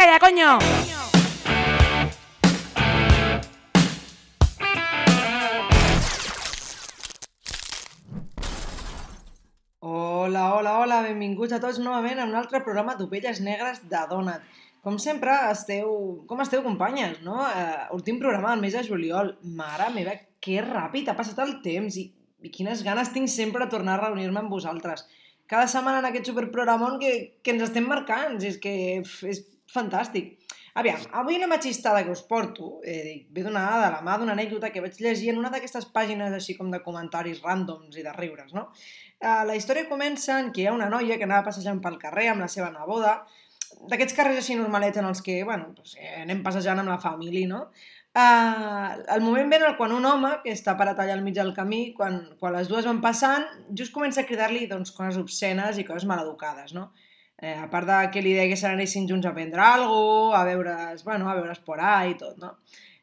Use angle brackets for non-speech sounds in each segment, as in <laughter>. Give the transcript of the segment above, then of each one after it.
calla, coño! Hola, hola, hola, benvinguts a tots novament a un altre programa d'Ovelles Negres de Donat. Com sempre, esteu... Com esteu, companyes, no? Uh, últim programa del mes de juliol. Mare meva, que ràpid ha passat el temps i, i quines ganes tinc sempre de tornar a reunir-me amb vosaltres. Cada setmana en aquest superprogramon que, que ens estem marcant, és que és fantàstic. Aviam, avui una machistada que us porto eh, ve donada de la mà d'una anècdota que vaig llegir en una d'aquestes pàgines així com de comentaris ràndoms i de riures, no? Eh, la història comença en que hi ha una noia que anava passejant pel carrer amb la seva neboda, d'aquests carrers així normalets en els que, bueno, doncs, eh, anem passejant amb la família, no? Uh, el moment ve quan un home que està parat allà al mig del camí, quan, quan les dues van passant, just comença a cridar-li doncs, coses obscenes i coses maleducades, no? Eh, a part de que li deia que se n'anessin junts a prendre alguna cosa, a veure's, bueno, a veure's por ahí i tot, no?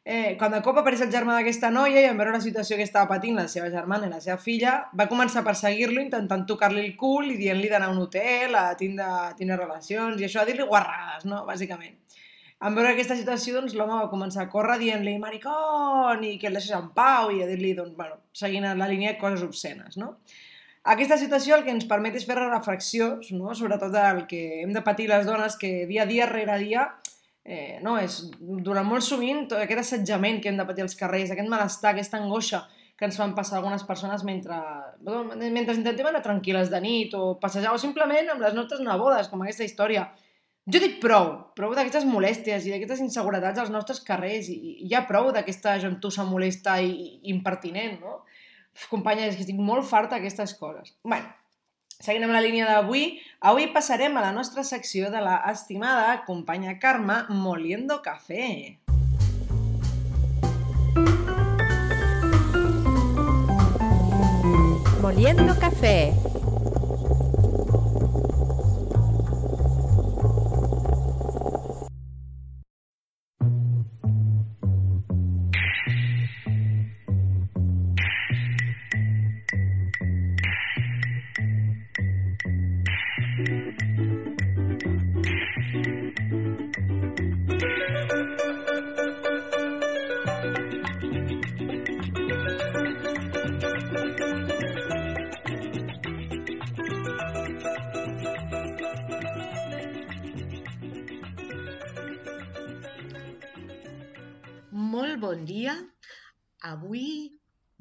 Eh, quan de cop apareix el germà d'aquesta noia i en veure la situació que estava patint la seva germana i la seva filla, va començar a perseguir-lo intentant tocar-li el cul i dient-li d'anar a un hotel, a tindre, a tindre relacions i això, a dir-li guarrades, no? Bàsicament. En veure aquesta situació, doncs, l'home va començar a córrer dient-li maricón i que el deixés en pau i a dir-li, doncs, bueno, seguint la línia coses obscenes, no? Aquesta situació el que ens permet és fer reflexions, no? sobretot del que hem de patir les dones, que dia a dia rere dia, eh, no, és durant molt sovint tot aquest assetjament que hem de patir als carrers, aquest malestar, aquesta angoixa que ens fan passar algunes persones mentre, mentre intentem anar tranquil·les de nit o passejar, o simplement amb les nostres nebodes, com aquesta història. Jo dic prou, prou d'aquestes molèsties i d'aquestes inseguretats als nostres carrers i, i ja prou d'aquesta gentussa molesta i, i impertinent, no? Companya, és que estic molt farta d'aquestes coses. Bé, seguint amb la línia d'avui, avui passarem a la nostra secció de la estimada companya Carme Moliendo Café. Moliendo café. Dia. Avui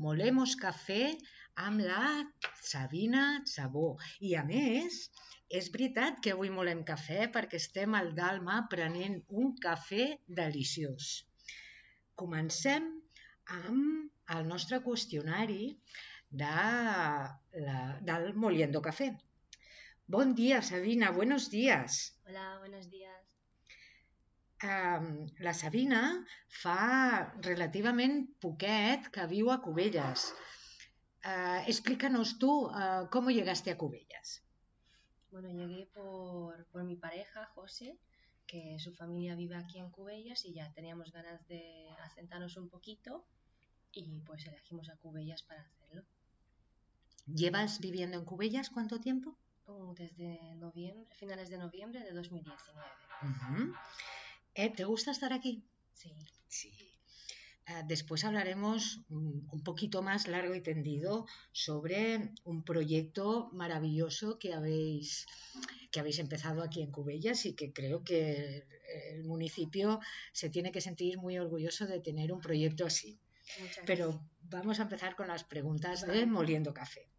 molemos cafè amb la Sabina Sabó. I a més, és veritat que avui molem cafè perquè estem al Dalma prenent un cafè deliciós. Comencem amb el nostre qüestionari de la, del Moliendo Café. Bon dia, Sabina, buenos días. Hola, buenos días. Um, la Sabina fa relativament poquet que viu a Cubelles. Uh, explícanos tú uh, cómo llegaste a Cubelles. Bueno, llegué por, por mi pareja, José, que su familia vive aquí en Cubellas y ya teníamos ganas de asentarnos un poquito y pues elegimos a Cubellas para hacerlo. ¿Llevas viviendo en Cubellas cuánto tiempo? Uh, desde noviembre, finales de noviembre de 2019. Ujú. Eh, ¿Te gusta estar aquí? Sí. Sí. Eh, después hablaremos un poquito más largo y tendido sobre un proyecto maravilloso que habéis, que habéis empezado aquí en Cubellas y que creo que el municipio se tiene que sentir muy orgulloso de tener un proyecto así. Pero vamos a empezar con las preguntas de Moliendo Café.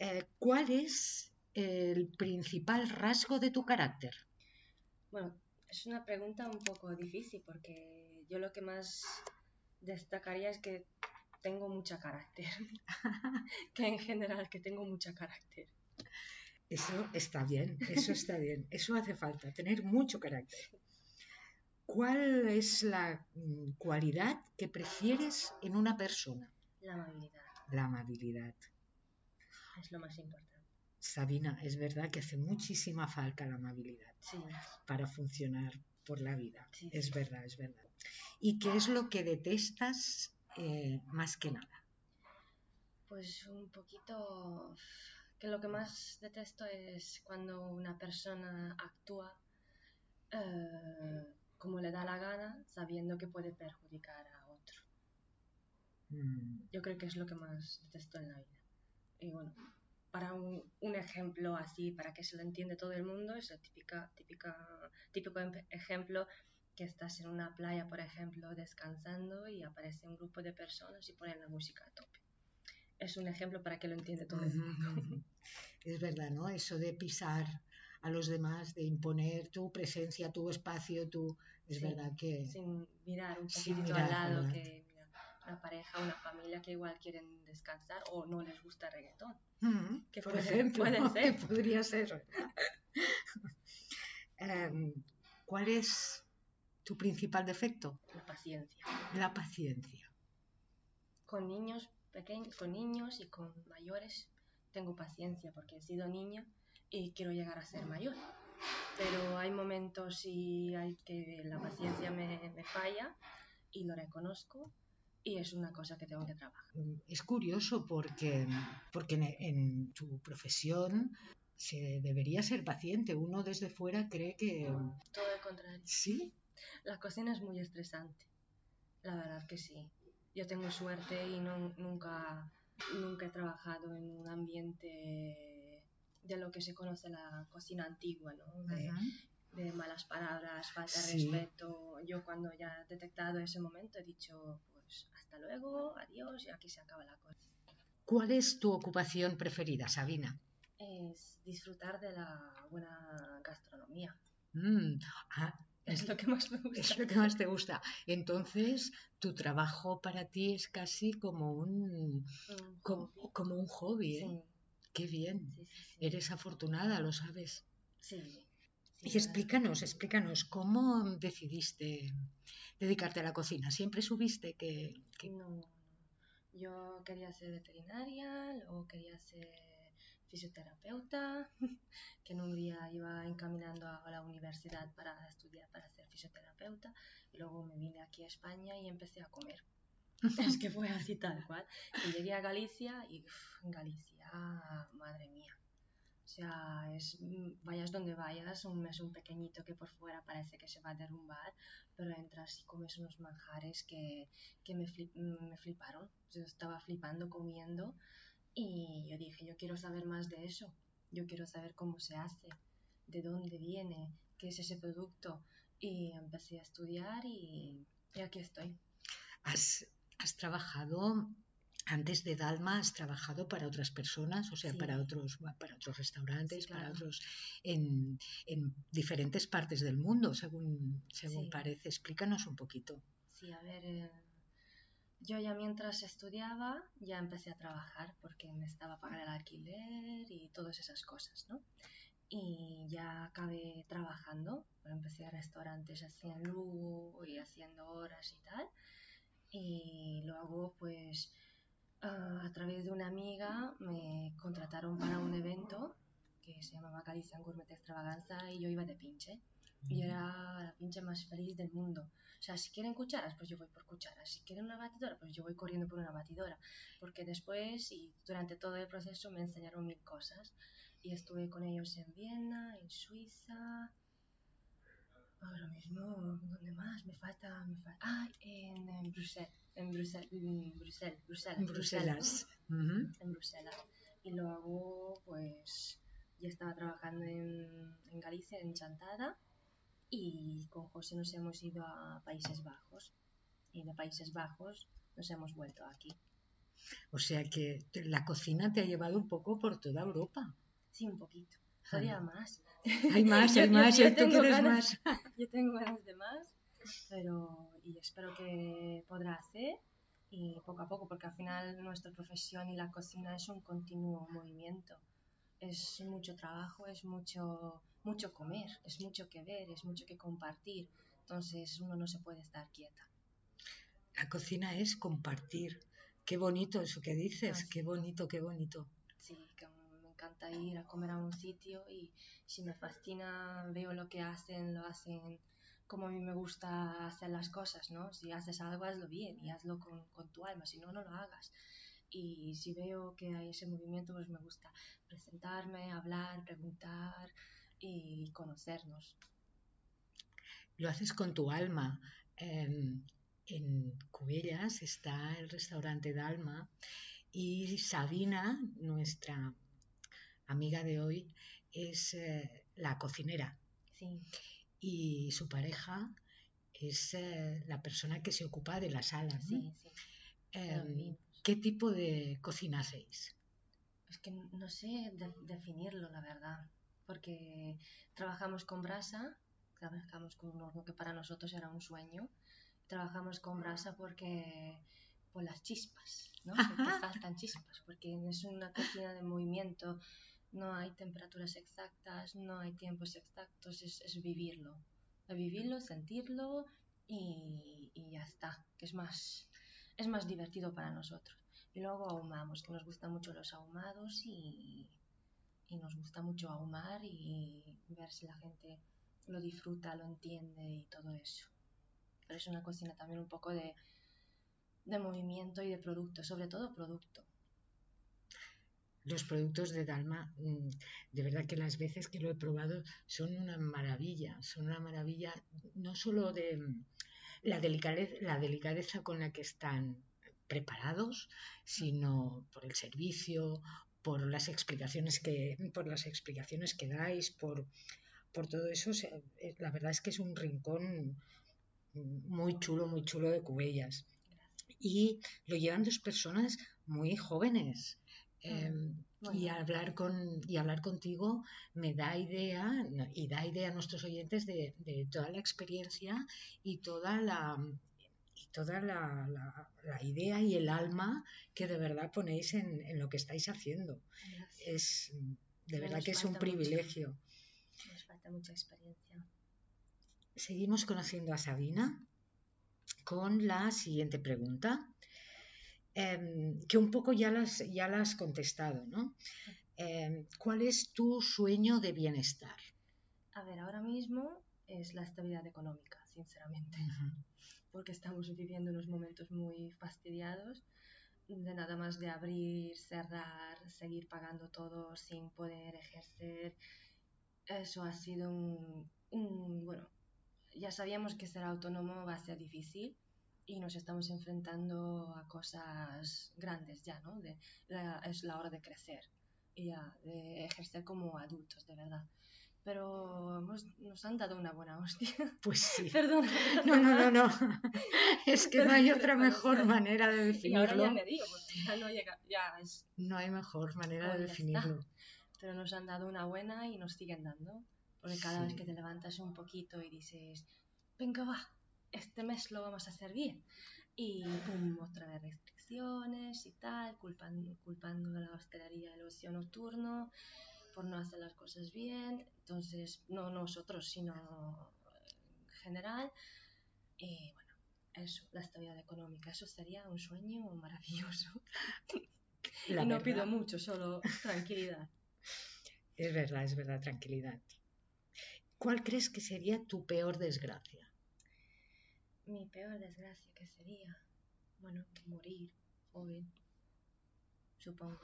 Eh, ¿Cuál es el principal rasgo de tu carácter? Bueno, es una pregunta un poco difícil porque yo lo que más destacaría es que tengo mucha carácter. <laughs> que en general que tengo mucha carácter. Eso está bien, eso está bien, eso hace falta, tener mucho carácter. ¿Cuál es la mm, cualidad que prefieres en una persona? La amabilidad La amabilidad. es lo más importante. Sabina, es verdad que hace muchísima falta la amabilidad Sí. para funcionar por la vida. Sí, Es verdad, es verdad. ¿Y qué es lo que detestas eh, más que nada? Pues un poquito que lo que más detesto es cuando una persona actúa eh, como le da la gana, sabiendo que puede perjudicar a otro. Mm, Yo creo que es lo que más detesto en la vida. Y bueno, para un, un ejemplo así, para que se lo entiende todo el mundo, es el típica, típica, típico em- ejemplo que estás en una playa, por ejemplo, descansando y aparece un grupo de personas y ponen la música a tope. Es un ejemplo para que lo entiende todo el mundo. <laughs> Es verdad, ¿no? Eso de pisar a los demás, de imponer tu presencia, tu espacio, tu... Es Sí, verdad que... Sin mirar un Sin poquitito mirar al lado, que una pareja, una familia que igual quieren descansar o no les gusta el reggaetón. Mm, Que por puede- ejemplo, puede <laughs> que ser. podría ser. Em, ¿Cuál es tu principal defecto? La paciencia. La paciencia. con niños pequeños, con niños y con mayores tengo paciencia porque he sido niña y quiero llegar a ser mayor. Pero hay momentos y hay que la paciencia me, me falla y lo reconozco y es una cosa que tengo que trabajar. Mm, Es curioso porque, porque en, en tu profesión se debería ser paciente. Uno desde fuera cree que Todo el contrario. sí. La cocina es muy estresante. La verdad que sí. Yo tengo suerte y no- nunca, nunca he trabajado en un ambiente de lo que se conoce la cocina antigua, ¿no? De, malas palabras, falta de Sí. respeto. Yo cuando ya he detectado ese momento he dicho, pues hasta luego, adiós y aquí se acaba la cosa. ¿Cuál es tu ocupación preferida, Sabina? Es disfrutar de la buena gastronomía. Mm, ah, Es lo que más me gusta. es lo que más te gusta. Entonces, tu trabajo para ti es casi como un, como, un hobby. ¿eh? Sí, Qué bien. sí, sí, sí. Eres afortunada, lo sabes. Sí, Y explícanos, explícanos, ¿cómo decidiste dedicarte a la cocina? ¿Siempre subiste que, No. Yo quería ser veterinaria, luego quería ser fisioterapeuta, <laughs> que en un día iba encaminando a la universidad para estudiar para ser fisioterapeuta, y luego me vine aquí a España y empecé a comer. <laughs> Es que fue así tal cual. Y llegué a Galicia y Galicia, madre mía. Sea, es, mm, vayas donde vayas, un mes un pequeñito que por fuera parece que se va a derrumbar, pero entras y comes unos manjares que, que me, flip- mm, me fliparon. Yo estaba flipando comiendo y yo dije, yo quiero saber más de eso. Yo quiero saber cómo se hace, de dónde viene, qué es ese producto. Y empecé a estudiar y, y aquí estoy. has, has trabajado, antes de Dalma, has trabajado para otras personas, o sea, Sí. para, otros, para otros restaurantes, Sí, para claro. otros, en, en diferentes partes del mundo, según, según Sí. parece. Explícanos un poquito. Sí, a ver, eh, yo ya mientras estudiaba ya empecé a trabajar porque me estaba pagando el alquiler y todas esas cosas, ¿no? Y ya acabé trabajando, empecé a restaurantes así en Lugo y haciendo horas y tal. Y luego, pues, ah, a través de una amiga me contrataron para un evento que se llamaba Galicia Gourmet Extravaganza y yo iba de pinche. Y era la pinche más feliz del mundo. O sea, si quieren cucharas, pues yo voy por cucharas. Si quieren una batidora, pues yo voy corriendo por una batidora. Porque después y durante todo el proceso me enseñaron mil cosas. Y estuve con ellos en Viena, en Suiza. Ahora mismo, ¿dónde más? Me falta, me falta. Ah, en, en Bruselas. En Bruselas, en Bruselas, Bruselas, En Bruselas. En Bruselas. Y luego, pues, ya estaba trabajando en, en Galicia, en Chantada, y con José nos hemos ido a Países Bajos. Y de Países Bajos nos hemos vuelto aquí. O sea que la cocina te ha llevado un poco por toda Europa. Sí, un poquito. Todavía más. Hay <laughs> más, Yo- hay yo- más, yo tú tengo quieres ganas. más. <laughs> Yo tengo ganas de más, pero y espero que podrá hacer y poco a poco, porque al final nuestra profesión y la cocina es un continuo movimiento. Es mucho trabajo, es mucho, mucho comer, es mucho que ver, es mucho que compartir. Entonces uno no se puede estar quieta. La cocina es compartir. Qué bonito eso que dices, Así qué bonito, qué bonito. Sí, que me encanta ir a comer a un sitio y si me fascina, veo lo que hacen, lo hacen como a mí me gusta hacer las cosas, ¿no? Si haces algo, hazlo bien y hazlo con, con tu alma, si no, no lo hagas. Y si veo que hay ese movimiento, pues me gusta presentarme, hablar, preguntar y conocernos. lo haces con tu alma. Em, en Cubellas está el restaurante Dalma y Sabina, nuestra amiga de hoy, es eh, la cocinera. Sí. Y su pareja es eh, la persona que se ocupa de la sala. ¿no? Sí, sí. Los vinos. ¿Qué tipo de cocina hacéis? Es que no sé de- definirlo, la verdad, porque trabajamos con brasa, trabajamos con un horno que para nosotros era un sueño, trabajamos con brasa porque por las chispas, ¿no? <laughs> Porque faltan chispas, porque es una cocina de movimiento, no hay temperaturas exactas, no hay tiempos exactos, es, es vivirlo, vivirlo, sentirlo y, y ya está, que es más, es más divertido para nosotros. Y luego ahumamos, que nos gustan mucho los ahumados y, y nos gusta mucho ahumar y ver si la gente lo disfruta, lo entiende y todo eso. Pero es una cocina también un poco de, de movimiento y de producto, sobre todo producto. Los productos de Dalma, mm, de verdad que las veces que lo he probado son una maravilla, son una maravilla no solo de mm, la delicadeza, con la que están preparados, sino por el servicio, por las explicaciones que, por las explicaciones que dais, por, por todo eso. eh, la verdad es que es un rincón muy chulo, muy chulo de Cubellas. Y lo llevan dos personas muy jóvenes. Em, Bueno. y hablar con y hablar contigo me da idea y da idea a nuestros oyentes de, de toda la experiencia y toda la y toda la, la- la idea y el alma que de verdad ponéis en, en lo que estáis haciendo. Es de Sí, verdad que es un mucho. privilegio. Nos falta mucha experiencia. Seguimos conociendo a Sabina con la siguiente pregunta, em, que un poco ya las, ya la has contestado, ¿no? Em, ¿Cuál es tu sueño de bienestar? A ver, ahora mismo es la estabilidad económica, sinceramente. porque estamos viviendo unos momentos muy fastidiados, de nada más de abrir, cerrar, seguir pagando todo sin poder ejercer. Eso ha sido un, un- bueno, ya sabíamos que ser autónomo va a ser difícil y nos estamos enfrentando a cosas grandes ya, ¿no? De, la- es la hora de crecer y ya, de ejercer como adultos, de verdad. Pero hemos- nos han dado una buena hostia. <laughs> Pues sí. Perdón. No, no, no, no. <laughs> Es que no hay otra mejor <laughs> manera de Y ahora definirlo. ya me porque ya no llega, ya es, No hay mejor manera de Pues ya está. definirlo. pero nos han dado una buena y nos siguen dando. Porque cada vez Sí. que te levantas un poquito y dices, venga va, este mes lo vamos a hacer bien. Y pum, otra vez restricciones y tal, culpan, culpando a la hostelería del ocio nocturno por no hacer las cosas bien. Entonces, no nosotros, sino en general. Y bueno, eso, la estabilidad económica, eso sería un sueño maravilloso. La <laughs> y no verdad. pido mucho, solo tranquilidad. Es verdad, es verdad, tranquilidad. ¿Cuál crees que sería tu peor desgracia? Mi peor desgracia que sería, bueno, morir joven, supongo.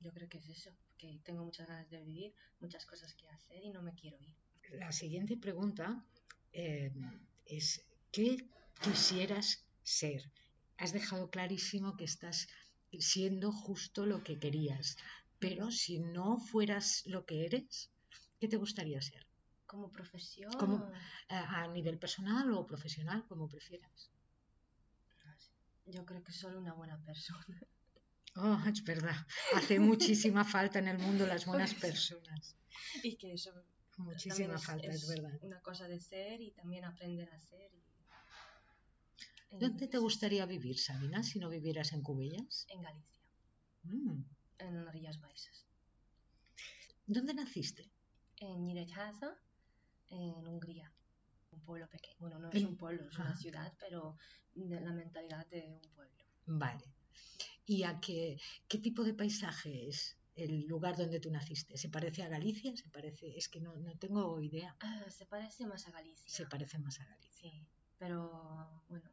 Yo creo que es eso, que tengo muchas ganas de vivir, muchas cosas que hacer y no me quiero ir. La siguiente pregunta eh, es, ¿qué quisieras ser? Has dejado clarísimo que estás siendo justo lo que querías, pero si no fueras lo que eres, ¿qué te gustaría ser? Como profesión, Como- A, a nivel personal o profesional, como prefieras. yo creo que soy una buena persona. Oh, es verdad. Hace muchísima falta en el mundo las buenas <laughs> personas. y que eso Muchísima es, falta, es verdad. una cosa de ser y también aprender a ser. y- ¿Dónde te gustaría vivir, Sabina, si no vivieras en Cubellas? En Galicia, Mm. en Rías Baixas. ¿Dónde naciste? En Nyíregyháza, en Hungría. Un pueblo pequeño. Bueno, no es un pueblo, es Ajá. una ciudad, pero de la mentalidad de un pueblo. Vale. ¿Y a qué, qué tipo de paisaje es el lugar donde tú naciste? ¿Se parece a Galicia? ¿Se parece? Es que no, no tengo idea. Ah, se parece más a Galicia. Se parece más a Galicia. Sí, pero bueno,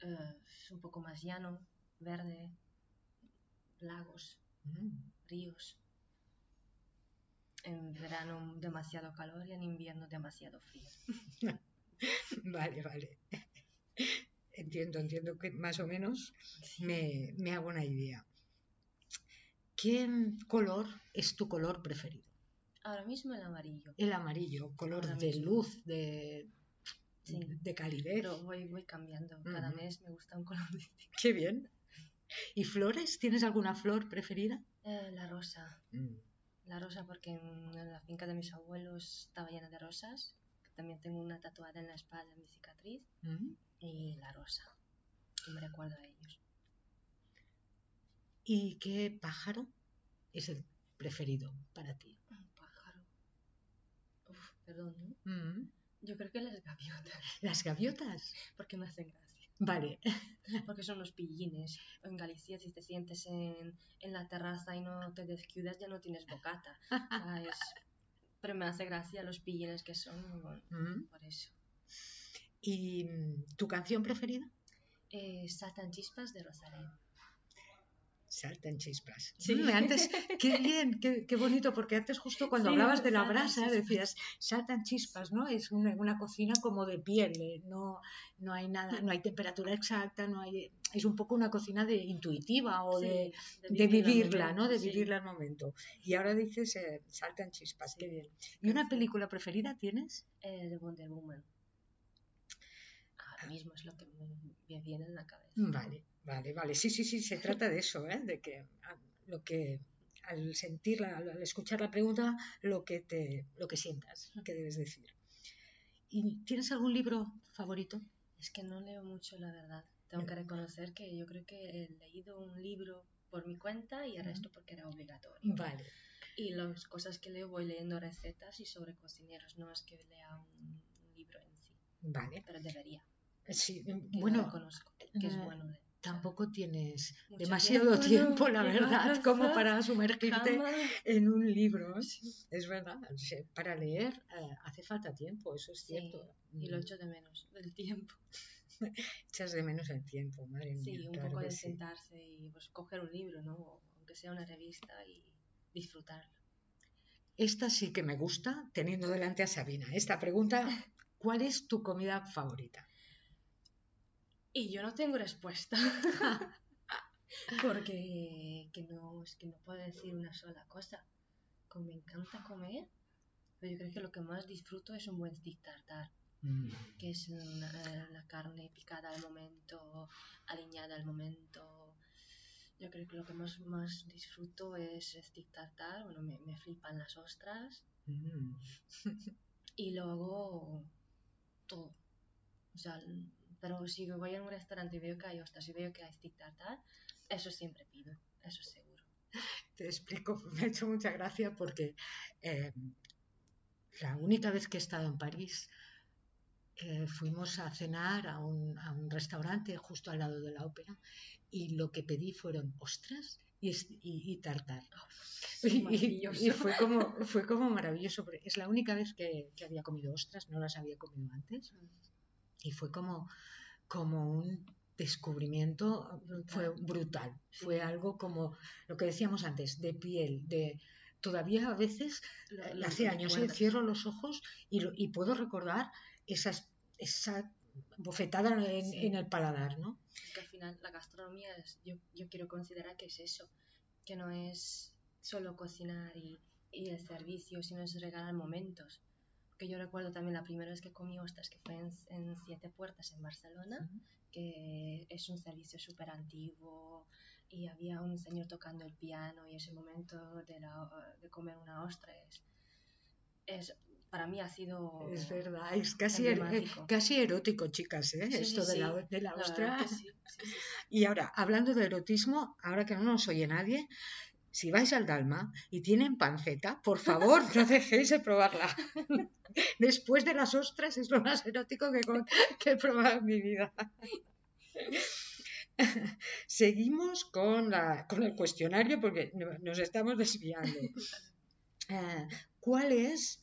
eh, es un poco más llano, verde, lagos, Mm. ríos. En verano demasiado calor y en invierno demasiado frío. <laughs> Vale, vale. Entiendo, entiendo que más o menos me, me hago una idea. ¿Qué color es tu color preferido? Ahora mismo el amarillo. El amarillo, color Ahora de mismo. luz, de, Sí. de calidez. Pero voy, voy cambiando. Cada mes me gusta un color <laughs> distinto. Qué bien. ¿Y flores? ¿Tienes alguna flor preferida? Eh, la rosa. Mm. La rosa porque en, la finca de mis abuelos estaba llena de rosas. También tengo una tatuada en la espalda, mi cicatriz. Mm. Y la rosa. Que me recuerda a ellos. ¿Y qué pájaro es el preferido para ti? Un pájaro. Uf, perdón, ¿no? Mm. Yo creo que las gaviotas. Las gaviotas. <laughs> Porque me hacen gracia. Vale. <laughs> Porque son los pillines. En Galicia, si te sientes en, en la terraza y no te descuidas, ya no tienes bocata. <laughs> ¿sabes? Pero me hace gracia los pillines que son. bueno, Mm. por eso. ¿Y mm, tu canción preferida? Eh, Satan Chispas de Rosalén. Saltan chispas. Sí. Mm, Antes, qué <laughs> bien, qué, qué bonito, porque antes justo cuando Sí, hablabas de la brasa chispas. decías, saltan chispas, ¿no? Es una, una cocina como de piel, eh, no, no hay nada, no hay temperatura exacta, no hay, es un poco una cocina de intuitiva o Sí, de, de vivirla al vivirla, momento, ¿no? De sí. vivirla al momento. Y ahora dices, eh, saltan chispas, qué bien. ¿Y una película preferida tienes? Eh, de Wonder Woman. Ahora mismo es lo que me, viene en la cabeza. Vale, vale, vale. Sí, sí, sí, se trata de eso, ¿eh? De que ah, lo que al sentirla, al al escuchar la pregunta, lo que te, lo que sientas, que debes decir. ¿Y tienes algún libro favorito? Es que no leo mucho, la verdad. Tengo que reconocer que yo creo que he leído un libro por mi cuenta y el resto porque era obligatorio. Vale. Y las cosas que leo voy leyendo recetas y sobre cocineros, no es que lea un, un libro en sí, Vale. pero debería. Sí, lo bueno, que es eh, bueno leer. tampoco tienes Mucho demasiado tiempo, la <laughs> verdad, como para sumergirte Jamás. en un libro. Es verdad, para leer eh, hace falta tiempo, eso es Sí, cierto. Y lo Mm, echo de menos, del tiempo. <laughs> Echas de menos el tiempo, madre mía. Sí, un poco de sentarse y pues, coger un libro, ¿no? O aunque sea una revista y disfrutarlo. Esta sí que me gusta, teniendo delante a Sabina. Esta pregunta, <laughs> ¿cuál es tu comida favorita? Y yo no tengo respuesta. <laughs> Porque que no, es que no puedo decir una sola cosa. Como me encanta comer, pero yo creo que lo que más disfruto es un buen stick tartar, Mm, que es una, la carne picada al momento, aliñada al momento. Yo creo que lo que más, más disfruto es stick tartar, bueno, me, me flipan las ostras mm. <laughs> y luego todo. O sea, pero si voy a un restaurante y veo que hay ostras y veo que hay stick tartar, eso siempre pido, eso seguro. Te explico, <laughs> me ha hecho mucha gracia porque eh, la única vez que he estado en París eh, fuimos a cenar a un, a un restaurante justo al lado de la ópera y lo que pedí fueron ostras y, y- y tartar. Son Y, fue como, <laughs> fue como maravilloso, es la única vez que, que había comido ostras, no las había comido antes. Y fue como, como un descubrimiento, Brutal. fue brutal. Sí. Fue algo como lo que decíamos antes, de piel, de... Todavía a veces, Lo- eh, lo hace años, eh, recuerdas. cierro los ojos y, lo- y puedo recordar esas, esa bofetada en, Sí. en el paladar, ¿no? Es que al final la gastronomía es, yo, yo quiero considerar que es eso, que no es solo cocinar y, y el servicio, sino es regalar momentos. Porque yo recuerdo también la primera vez que comí ostras, que fue en, en Siete Puertas, en Barcelona, que es un servicio súper antiguo y había un señor tocando el piano y ese momento de, la, de comer una ostra es, es para mí ha sido Es verdad, es casi, er- eh, casi erótico, chicas, ¿eh? Sí, esto de, sí, la, de la La ostra. que sí. <laughs> Y ahora, hablando de erotismo, ahora que no nos oye nadie, si vais al Dalma y tienen panceta, por favor, <laughs> no dejéis de probarla. <laughs> Después de las ostras es lo más erótico que, he probado en mi vida. <laughs> Seguimos con, la, con el cuestionario porque no- nos estamos desviando. Eh, ¿Cuál es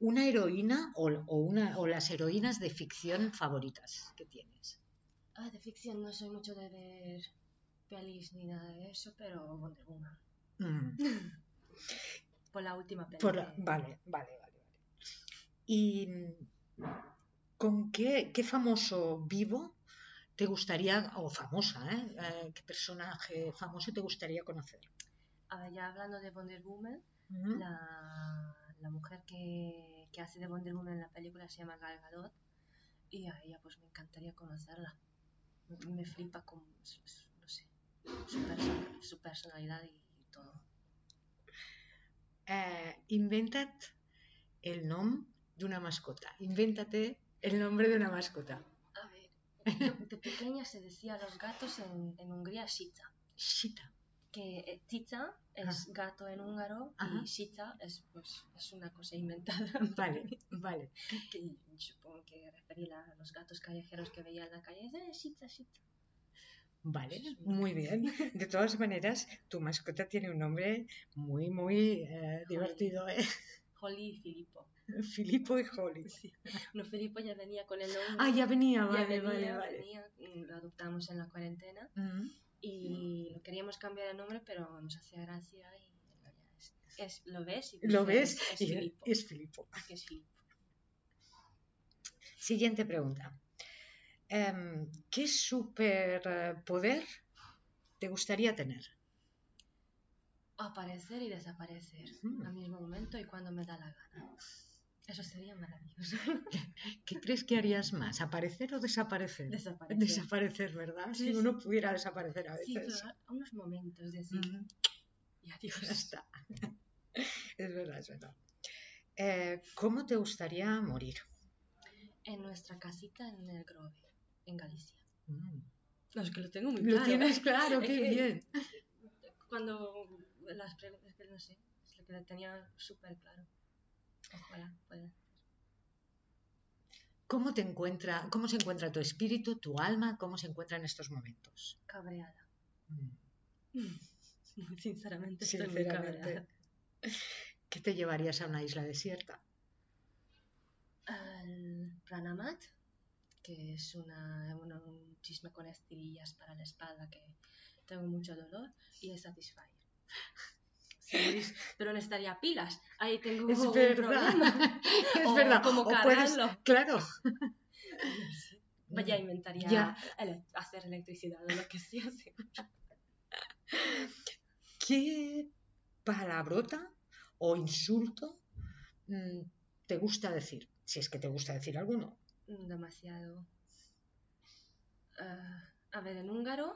una heroína o, o una, o las heroínas de ficción favoritas que tienes? Ah, de ficción no soy mucho de ver pelis ni nada de eso, pero Wonder Woman. Mm. <laughs> Por la última peli. Por la- que- Vale, vale, vale, vale. Y ¿Con qué, qué famoso vivo te gustaría, o famosa, ¿eh? Eh, qué personaje famoso te gustaría conocer? A ver, ya hablando de Wonder Woman, la, la mujer que, que hace de Wonder Woman en la película se llama Gal Gadot y a ella pues me encantaría conocerla. Me, me flipa con, su- su- sé, su, perso- su personalidad y, todo. Eh, inventa't el nom d'una mascota. Invéntate el nombre de una mascota. A ver, de pequeña se decía a los gatos en, en Hungría Shita, Shita. que eh, Tita es gato en húngaro Ajá. y Shita es pues es una cosa inventada. <laughs> Vale, vale. que supongo que refería a los gatos callejeros que veía en la calle. Eh, Shita, Shita. Vale, muy bien. <laughs> De todas maneras, tu mascota tiene un nombre muy, muy eh, divertido, ¿eh? <laughs> Holly y Filippo. Filipo y Holly. <laughs> No, Filippo ya venía con el nombre. Ah, ya venía, ya vale, venía, vale, vale. venía, mm, lo adoptamos en la cuarentena Mm, y lo queríamos cambiar el nombre, pero nos hacía gracia y ya es, es- lo ves y Lo ves es, y Filippo. es Filipo. es Filippo. Siguiente pregunta. Em, ¿Qué superpoder te gustaría tener? Aparecer y desaparecer Mm. al mismo momento y cuando me da la gana. Eso sería maravilloso. <laughs> ¿Qué crees que harías más? ¿Aparecer o desaparecer? Desaparecer. Desaparecer, ¿verdad? Sí, si sí. uno pudiera desaparecer a Sí, veces. a unos momentos decir Mm, y adiós. ya está. <laughs> es verdad, es verdad. Eh, ¿Cómo te gustaría morir? En nuestra casita en el Grove, en Galicia. Mm. No, es que lo tengo muy Lo tienes claro, Es qué que- bien. Cuando las preguntas, es que no sé, es lo que lo tenía súper claro. Ojalá pueda. ¿Cómo te encuentra, cómo se encuentra tu espíritu, tu alma, cómo se encuentra en estos momentos? Cabreada. Mm. <laughs> Sinceramente, estoy muy Sinceramente. cabreada. ¿Qué te llevarías a una isla desierta? Al Pranamat, que es una, un chisme con estirillas para la espalda que tengo mucho dolor, y el Satisfyer. <laughs> Sí, pero necesitaría pilas. Ahí tengo Es un verdad. problema. <laughs> es O verdad. cómo o puedes- cargarlo. claro. Vaya, inventaría Ya. ele- hacer electricidad o lo que sea. sí. ¿Qué palabrota o insulto mm, te gusta decir? Si es que te gusta decir alguno. Demasiado. Ah, a ver, en húngaro,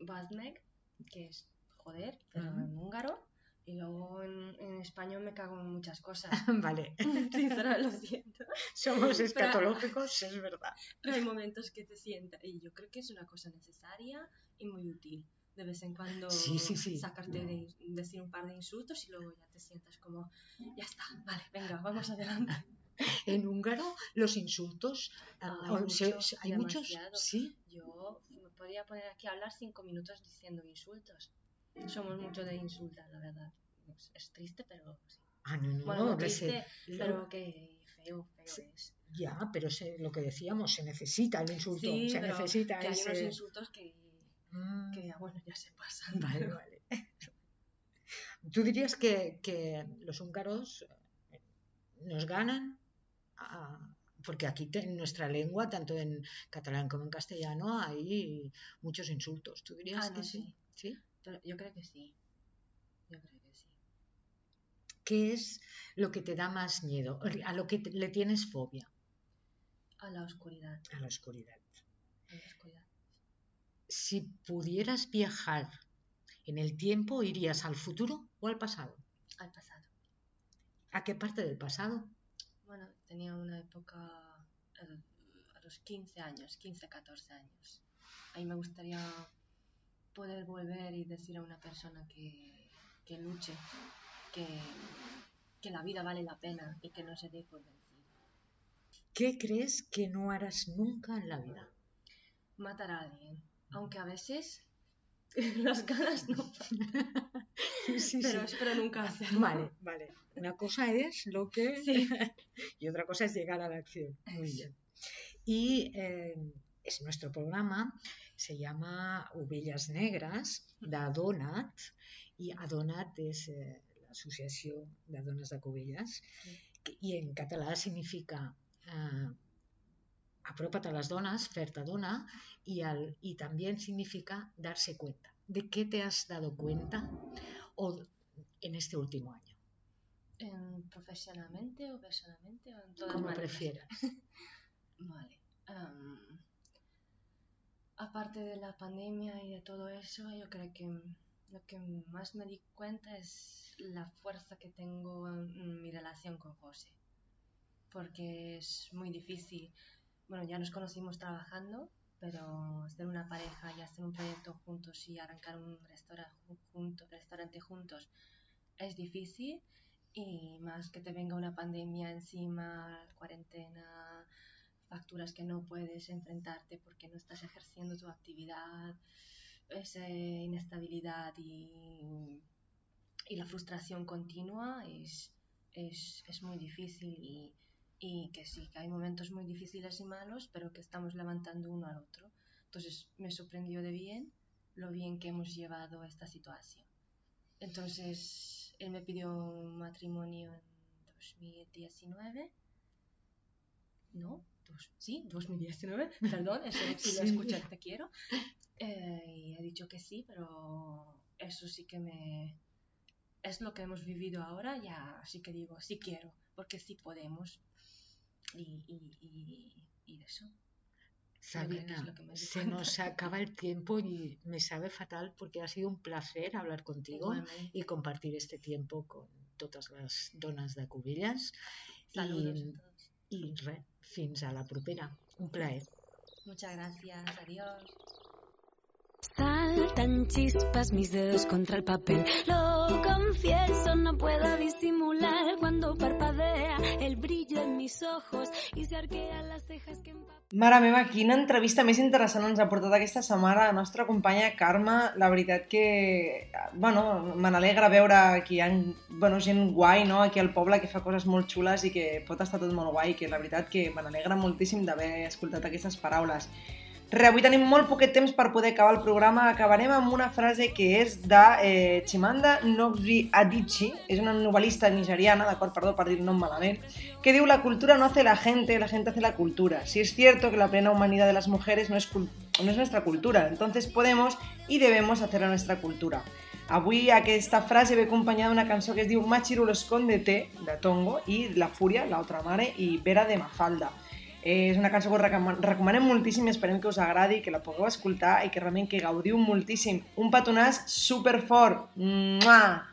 Bazmeg, que es joder, pero en húngaro. Y luego en, en español me cago en muchas cosas. <laughs> vale, <laughs> Sinceramente, lo siento. somos Pero- escatológicos, es verdad. <laughs> Pero hay momentos que te sientas. Y yo creo que es una cosa necesaria y muy útil. De vez en cuando Sí, sí, sí. sacarte de decir un par de insultos y luego ya te sientas como, ya está, vale, venga, vamos adelante. En húngaro los insultos, Ah, ah, hay se- muchos, hay sí. Yo me podría poner aquí a hablar cinco minutos diciendo insultos. Somos mucho de insultar, la verdad. Es, triste, pero sí. Ah, no, no, Bueno, no, no que se- triste, pero que feo, feo es. ya, pero se- lo que decíamos, se necesita el insulto, Sí, se pero necesita que hay unos ese... insultos que, Mm, que, bueno, ya se pasan. Vale, vale. <laughs> ¿Tú dirías que, que los húngaros nos ganan? Porque aquí te- en nuestra lengua, tanto en catalán como en castellano, hay muchos insultos. ¿Tú dirías Ah, no, que sí? sí. Yo creo que sí. Yo creo que sí. ¿Qué es lo que te da más miedo? ¿A lo que te- le tienes fobia? A la oscuridad. A la oscuridad. A la oscuridad. Si pudieras viajar en el tiempo, ¿irías al futuro o al pasado? Al pasado. ¿A qué parte del pasado? Bueno, tenía una época el- a los 15 años, 15, 14 años. Ahí me gustaría poder volver y decir a una persona que, que luche, que, que la vida vale la pena y que no se dé por vencido. ¿Qué crees que no harás nunca en la vida? Matar a alguien, aunque a veces <laughs> las ganas no Sí, sí, pero sí. espero nunca hacerlo. Vale, vale. Una cosa es lo que... <laughs> Sí. <laughs> y otra cosa es llegar a la acción. Muy bien. Y eh, es nuestro programa, se llama Ovellas Negras, de Adonat, y Adonat és eh, l'associació de dones de Covelles, i en català significa eh, aprópate a las donas, ferta dona, y, al, y también significa darse cuenta. ¿De qué te has dado cuenta o, en este último año? ¿En profesionalmente o personalmente? O en todas Como maneras? prefieras. <laughs> Vale. am, aparte de la pandemia y de todo eso, yo creo que lo que más me di cuenta es la fuerza que tengo en mi relación con José. Porque es muy difícil. Bueno, ya nos conocimos trabajando, pero ser una pareja y hacer un proyecto juntos y arrancar un restaurante, junto, restaurante juntos es difícil. Y más que te venga una pandemia encima, cuarentena, facturas que no puedes enfrentarte porque no estás ejerciendo tu actividad, esa inestabilidad y, y la frustración continua es, es, es muy difícil y, y que sí, que hay momentos muy difíciles y malos, pero que estamos levantando uno al otro. Entonces me sorprendió de bien lo bien que hemos llevado esta situación. Entonces él me pidió matrimonio en 2019. ¿No? Dos- sí, 2019, <laughs> perdón, eso si lo escuchas te quiero. Eh, y he dicho que sí, pero eso sí que me... Es lo que hemos vivido ahora, ya sí que digo, sí quiero, porque sí podemos. Y, y, y, y eso. Di se nos acaba el tiempo y me sabe fatal porque ha sido un placer hablar contigo Igualmente. y compartir este tiempo con totes les dones de Cubillas. Saludos I. I res, fins a la propera. Un plaer. Muchas gracias, adiós. Saltan chispas mis dedos contra el papel. Lo confieso, no puedo disimular cuando parpadea el brillo en mis ojos y se arquean las cejas que. Mare meva, quina entrevista més interessant ens ha portat aquesta setmana la nostra companya Carme. La veritat que, bueno, me n'alegra veure que hi ha bueno, gent guai no? aquí al poble que fa coses molt xules i que pot estar tot molt guai, que la veritat que me n'alegra moltíssim d'haver escoltat aquestes paraules. Avui tenim molt poquet temps per poder acabar el programa. Acabarem amb una frase que és de eh, Chimanda Ngozi Adichie, és una novel·lista nigeriana, d'acord, perdó per dir el nom malament, que diu la cultura no hace la gente, la gente hace la cultura. Si es cierto que la plena humanidad de las mujeres no es, no es nuestra cultura, entonces podemos y debemos hacer nuestra cultura. Avui aquesta frase ve acompanyada d'una cançó que es diu Machiru lo escóndete, de Tongo, i La Fúria, l'altra mare, i Vera de Mafalda. Eh, és una cançó que us recom- recomanem moltíssim i esperem que us agradi, que la pugueu escoltar i que realment que gaudiu moltíssim. Un petonàs superfort. Mua!